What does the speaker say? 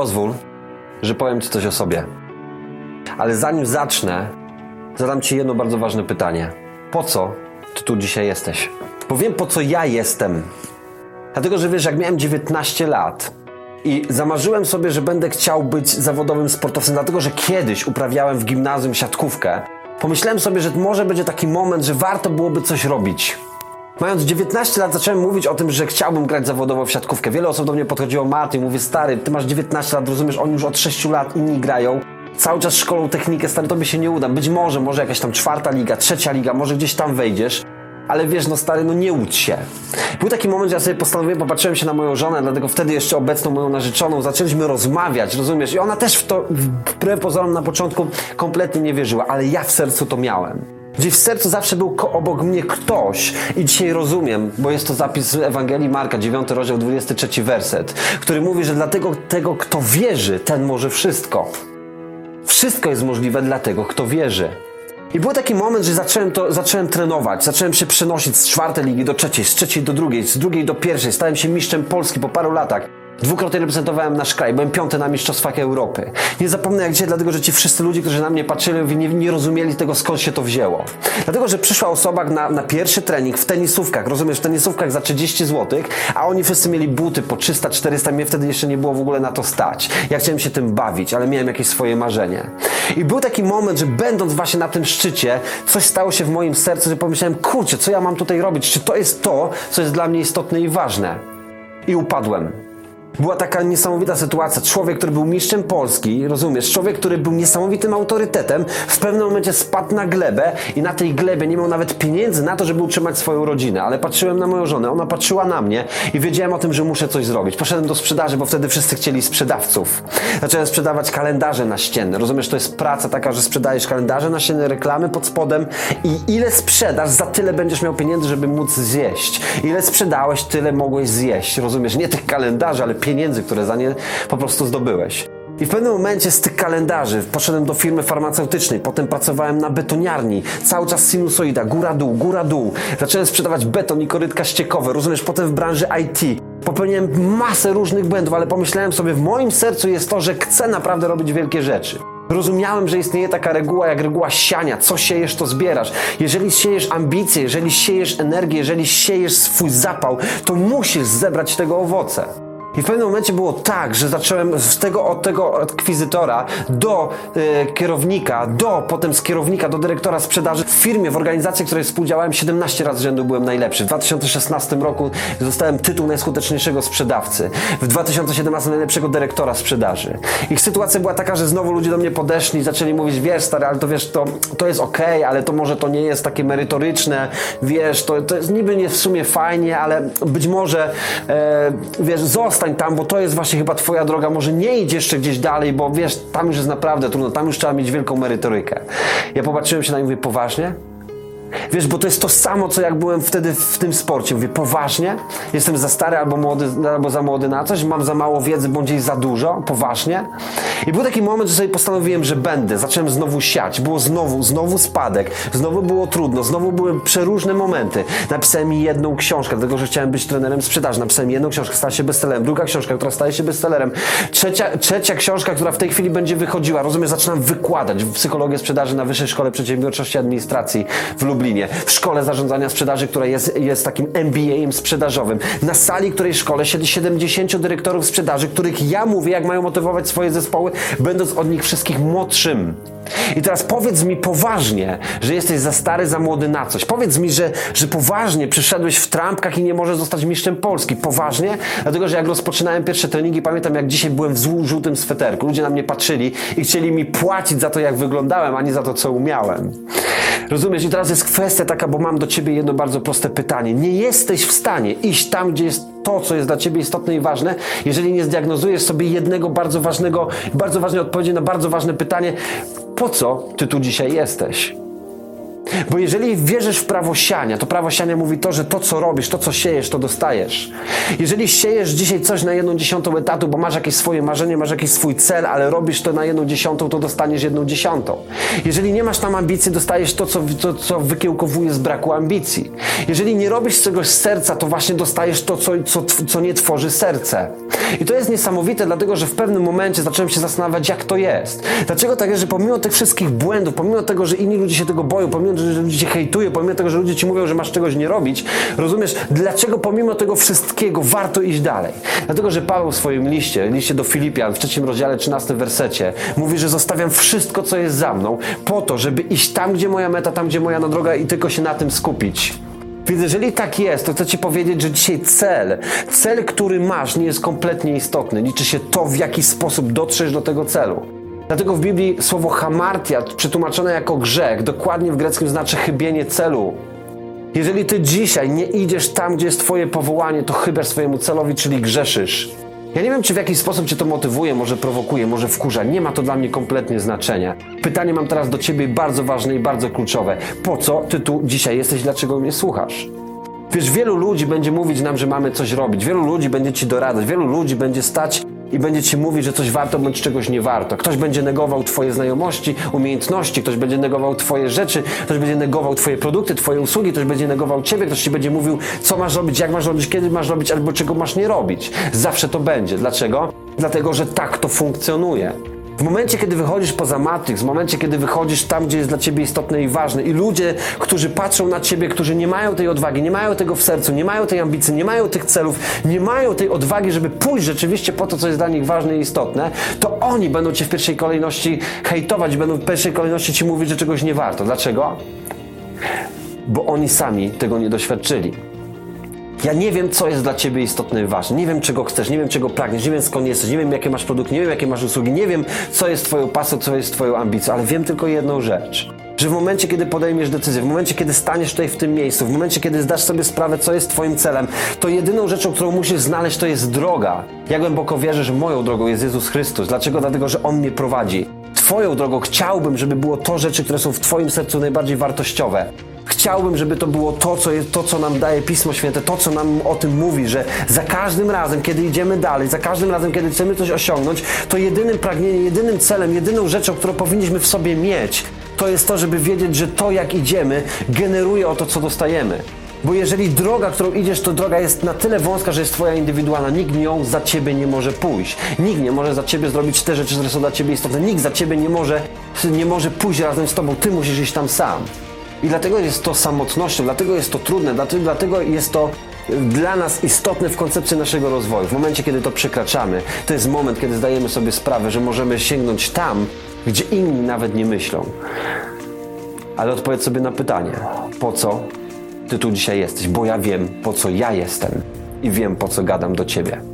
Pozwól, że powiem Ci coś o sobie. Ale zanim zacznę, zadam Ci jedno bardzo ważne pytanie. Po co Ty tu dzisiaj jesteś? Bo wiem, po co ja jestem. Dlatego, że wiesz, jak miałem 19 lat i zamarzyłem sobie, że będę chciał być zawodowym sportowcem, dlatego, że kiedyś uprawiałem w gimnazjum siatkówkę, pomyślałem sobie, że może będzie taki moment, że warto byłoby coś robić. Mając 19 lat zacząłem mówić o tym, że chciałbym grać zawodowo w siatkówkę. Wiele osób do mnie podchodziło, Martin, mówię, stary, ty masz 19 lat, rozumiesz, oni już od 6 lat inni grają. Cały czas szkolą technikę, stary, tobie się nie uda. Być może, może jakaś tam czwarta liga, trzecia liga, może gdzieś tam wejdziesz. Ale wiesz, no stary, no nie łudź się. Był taki moment, że ja sobie postanowiłem, popatrzyłem się na moją żonę, dlatego wtedy jeszcze obecną moją narzeczoną, zaczęliśmy rozmawiać, rozumiesz? I ona też w to, wbrew pozorom na początku, kompletnie nie wierzyła, ale ja w sercu to miałem. Gdzie w sercu zawsze był obok mnie ktoś i dzisiaj rozumiem, bo jest to zapis z Ewangelii Marka, 9 rozdział, 23 werset, który mówi, że dlatego tego, kto wierzy, ten może wszystko. Wszystko jest możliwe dla tego, kto wierzy. I był taki moment, że zacząłem, to, zacząłem trenować, zacząłem się przenosić z czwartej ligi do trzeciej, z trzeciej do drugiej, z drugiej do pierwszej. Stałem się mistrzem Polski po paru latach. Dwukrotnie reprezentowałem nasz kraj, byłem piąty na Mistrzostwach Europy. Nie zapomnę jak dzisiaj, dlatego że ci wszyscy ludzie, którzy na mnie patrzyli, nie, nie rozumieli tego, skąd się to wzięło. Dlatego, że przyszła osoba na, na pierwszy trening w tenisówkach, rozumiesz, w tenisówkach za 30 zł, a oni wszyscy mieli buty po 300, 400, mnie wtedy jeszcze nie było w ogóle na to stać. Ja chciałem się tym bawić, ale miałem jakieś swoje marzenie. I był taki moment, że będąc właśnie na tym szczycie, coś stało się w moim sercu, że pomyślałem, kurczę, co ja mam tutaj robić? Czy to jest to, co jest dla mnie istotne i ważne? I upadłem. Była taka niesamowita sytuacja. Człowiek, który był mistrzem Polski, rozumiesz? Człowiek, który był niesamowitym autorytetem, w pewnym momencie spadł na glebę i na tej glebie nie miał nawet pieniędzy na to, żeby utrzymać swoją rodzinę. Ale patrzyłem na moją żonę, ona patrzyła na mnie i wiedziałem o tym, że muszę coś zrobić. Poszedłem do sprzedaży, bo wtedy wszyscy chcieli sprzedawców. Zacząłem sprzedawać kalendarze na ścienne. Rozumiesz, to jest praca taka, że sprzedajesz kalendarze na ścienne, reklamy pod spodem i ile sprzedasz, za tyle będziesz miał pieniędzy, żeby móc zjeść. Ile sprzedałeś, tyle mogłeś zjeść. Rozumiesz? Nie tych kalendarzy, ale pieniędzy, które za nie po prostu zdobyłeś. I w pewnym momencie z tych kalendarzy poszedłem do firmy farmaceutycznej, potem pracowałem na betoniarni, cały czas sinusoida, góra-dół, góra-dół. Zacząłem sprzedawać beton i korytka ściekowe, rozumiesz, potem w branży IT. Popełniłem masę różnych błędów, ale pomyślałem sobie, w moim sercu jest to, że chcę naprawdę robić wielkie rzeczy. Rozumiałem, że istnieje taka reguła jak reguła siania. Co siejesz, to zbierasz. Jeżeli siejesz ambicje, jeżeli siejesz energię, jeżeli siejesz swój zapał, to musisz zebrać tego owoce. I w pewnym momencie było tak, że zacząłem z tego, od tego akwizytora do e, kierownika, do potem z kierownika do dyrektora sprzedaży w firmie, w organizacji, w której współdziałałem 17 razy rzędu byłem najlepszy. W 2016 roku dostałem tytuł najskuteczniejszego sprzedawcy. W 2017 najlepszego dyrektora sprzedaży. Ich sytuacja była taka, że znowu ludzie do mnie podeszli, zaczęli mówić, wiesz stary, ale to wiesz, to, to jest okay, ale to może to nie jest takie merytoryczne, wiesz, to, to jest niby nie w sumie fajnie, ale być może, e, wiesz, zostań zostań tam, bo to jest właśnie chyba twoja droga, może nie idź jeszcze gdzieś dalej, bo wiesz, tam już jest naprawdę trudno, tam już trzeba mieć wielką merytorykę. Ja popatrzyłem się na nie i mówię, poważnie? Wiesz, bo to jest to samo, co jak byłem wtedy w tym sporcie. Mówię, poważnie? Jestem za stary albo, młody, albo za młody na coś? Mam za mało wiedzy, bądź jej za dużo? Poważnie? I był taki moment, że sobie postanowiłem, że będę. Zacząłem znowu siać. Było znowu, znowu spadek. Znowu było trudno. Znowu były przeróżne momenty. Napisałem jedną książkę, dlatego, że chciałem być trenerem sprzedaży. Napisałem jedną książkę, stała się bestsellerem. Druga książka, która staje się bestsellerem. Trzecia, trzecia książka, która w tej chwili będzie wychodziła. Rozumiesz, zaczynam wykładać psychologię sprzedaży na Wyższej Szkole Przedsiębiorczości i Administracji w Lublinie. Lublinie, w szkole zarządzania sprzedaży, która jest, jest takim MBA-em sprzedażowym. Na sali, której szkole siedzi 70 dyrektorów sprzedaży, których ja mówię, jak mają motywować swoje zespoły, będąc od nich wszystkich młodszym. I teraz powiedz mi poważnie, że jesteś za stary, za młody na coś. Powiedz mi, że, że poważnie przyszedłeś w trampkach i nie możesz zostać mistrzem Polski. Poważnie? Dlatego, że jak rozpoczynałem pierwsze treningi, pamiętam jak dzisiaj byłem w żółtym sweterku. Ludzie na mnie patrzyli i chcieli mi płacić za to, jak wyglądałem, a nie za to, co umiałem. Rozumiesz? I teraz jest kwestia taka, bo mam do ciebie jedno bardzo proste pytanie. Nie jesteś w stanie iść tam, gdzie jest to, co jest dla ciebie istotne i ważne, jeżeli nie zdiagnozujesz sobie jednego bardzo ważnego, bardzo ważnej odpowiedzi na bardzo ważne pytanie, po co ty tu dzisiaj jesteś? Bo jeżeli wierzysz w prawo siania, to prawo siania mówi to, że to, co robisz, to, co siejesz, to dostajesz. Jeżeli siejesz dzisiaj coś na jedną dziesiątą etatu, bo masz jakieś swoje marzenie, masz jakiś swój cel, ale robisz to na jedną dziesiątą, to dostaniesz jedną dziesiątą. Jeżeli nie masz tam ambicji, dostajesz to, co, to, co wykiełkowuje z braku ambicji. Jeżeli nie robisz czegoś z serca, to właśnie dostajesz to, co, co, co nie tworzy serce. I to jest niesamowite, dlatego że w pewnym momencie zacząłem się zastanawiać, jak to jest. Dlaczego tak jest, że pomimo tych wszystkich błędów, pomimo tego, że inni ludzie się tego boją, pomimo ludzie cię hejtują, pomimo tego, że ludzie ci mówią, że masz czegoś nie robić, rozumiesz, dlaczego pomimo tego wszystkiego warto iść dalej? Dlatego, że Paweł w swoim liście, liście do Filipian, w trzecim rozdziale, 13 wersecie, mówi, że zostawiam wszystko, co jest za mną, po to, żeby iść tam, gdzie moja meta, tam, gdzie moja droga i tylko się na tym skupić. Więc jeżeli tak jest, to chcę Ci powiedzieć, że dzisiaj cel, cel, który masz, nie jest kompletnie istotny. Liczy się to, w jaki sposób dotrzesz do tego celu. Dlatego w Biblii słowo hamartia, przetłumaczone jako grzech, dokładnie w greckim znaczy chybienie celu. Jeżeli Ty dzisiaj nie idziesz tam, gdzie jest Twoje powołanie, to chybasz swojemu celowi, czyli grzeszysz. Ja nie wiem, czy w jakiś sposób Cię to motywuje, może prowokuje, może wkurza. Nie ma to dla mnie kompletnie znaczenia. Pytanie mam teraz do Ciebie bardzo ważne i bardzo kluczowe. Po co Ty tu dzisiaj jesteś? Dlaczego mnie słuchasz? Wiesz, wielu ludzi będzie mówić nam, że mamy coś robić. Wielu ludzi będzie Ci doradzać. Wielu ludzi będzie stać i będzie ci mówić, że coś warto bądź czegoś nie warto. Ktoś będzie negował twoje znajomości, umiejętności, ktoś będzie negował twoje rzeczy, ktoś będzie negował twoje produkty, twoje usługi, ktoś będzie negował ciebie, ktoś ci będzie mówił, co masz robić, jak masz robić, kiedy masz robić, albo czego masz nie robić. Zawsze to będzie. Dlaczego? Dlatego, że tak to funkcjonuje. W momencie, kiedy wychodzisz poza Matrix, w momencie, kiedy wychodzisz tam, gdzie jest dla ciebie istotne i ważne, i ludzie, którzy patrzą na ciebie, którzy nie mają tej odwagi, nie mają tego w sercu, nie mają tej ambicji, nie mają tych celów, nie mają tej odwagi, żeby pójść rzeczywiście po to, co jest dla nich ważne i istotne, to oni będą cię w pierwszej kolejności hejtować, będą w pierwszej kolejności ci mówić, że czegoś nie warto. Dlaczego? Bo oni sami tego nie doświadczyli. Ja nie wiem, co jest dla Ciebie istotne i ważne. Nie wiem, czego chcesz, nie wiem, czego pragniesz, nie wiem, skąd jesteś, nie wiem, jakie masz produkty, nie wiem, jakie masz usługi, nie wiem, co jest Twoją pasją, co jest Twoją ambicją, ale wiem tylko jedną rzecz. Że w momencie, kiedy podejmiesz decyzję, w momencie, kiedy staniesz tutaj w tym miejscu, w momencie, kiedy zdasz sobie sprawę, co jest Twoim celem, to jedyną rzeczą, którą musisz znaleźć, to jest droga. Ja głęboko wierzę, że moją drogą jest Jezus Chrystus. Dlaczego? Dlatego, że On mnie prowadzi. Twoją drogą chciałbym, żeby było to rzeczy, które są w Twoim sercu najbardziej wartościowe. Chciałbym, żeby to było to co, jest, to, co nam daje Pismo Święte, to, co nam o tym mówi, że za każdym razem, kiedy idziemy dalej, za każdym razem, kiedy chcemy coś osiągnąć, to jedynym pragnieniem, jedynym celem, jedyną rzeczą, którą powinniśmy w sobie mieć, to jest to, żeby wiedzieć, że to, jak idziemy, generuje o to, co dostajemy. Bo jeżeli droga, którą idziesz, to droga jest na tyle wąska, że jest Twoja indywidualna, nikt nią za Ciebie nie może pójść. Nikt nie może za Ciebie zrobić te rzeczy, które są dla Ciebie istotne. Nikt za Ciebie nie może, nie może pójść razem z Tobą. Ty musisz iść tam sam. I dlatego jest to samotnością, dlatego jest to trudne, dlatego, jest to dla nas istotne w koncepcji naszego rozwoju. W momencie, kiedy to przekraczamy, to jest moment, kiedy zdajemy sobie sprawę, że możemy sięgnąć tam, gdzie inni nawet nie myślą. Ale odpowiedz sobie na pytanie, po co ty tu dzisiaj jesteś? Bo ja wiem, po co ja jestem i wiem, po co gadam do ciebie.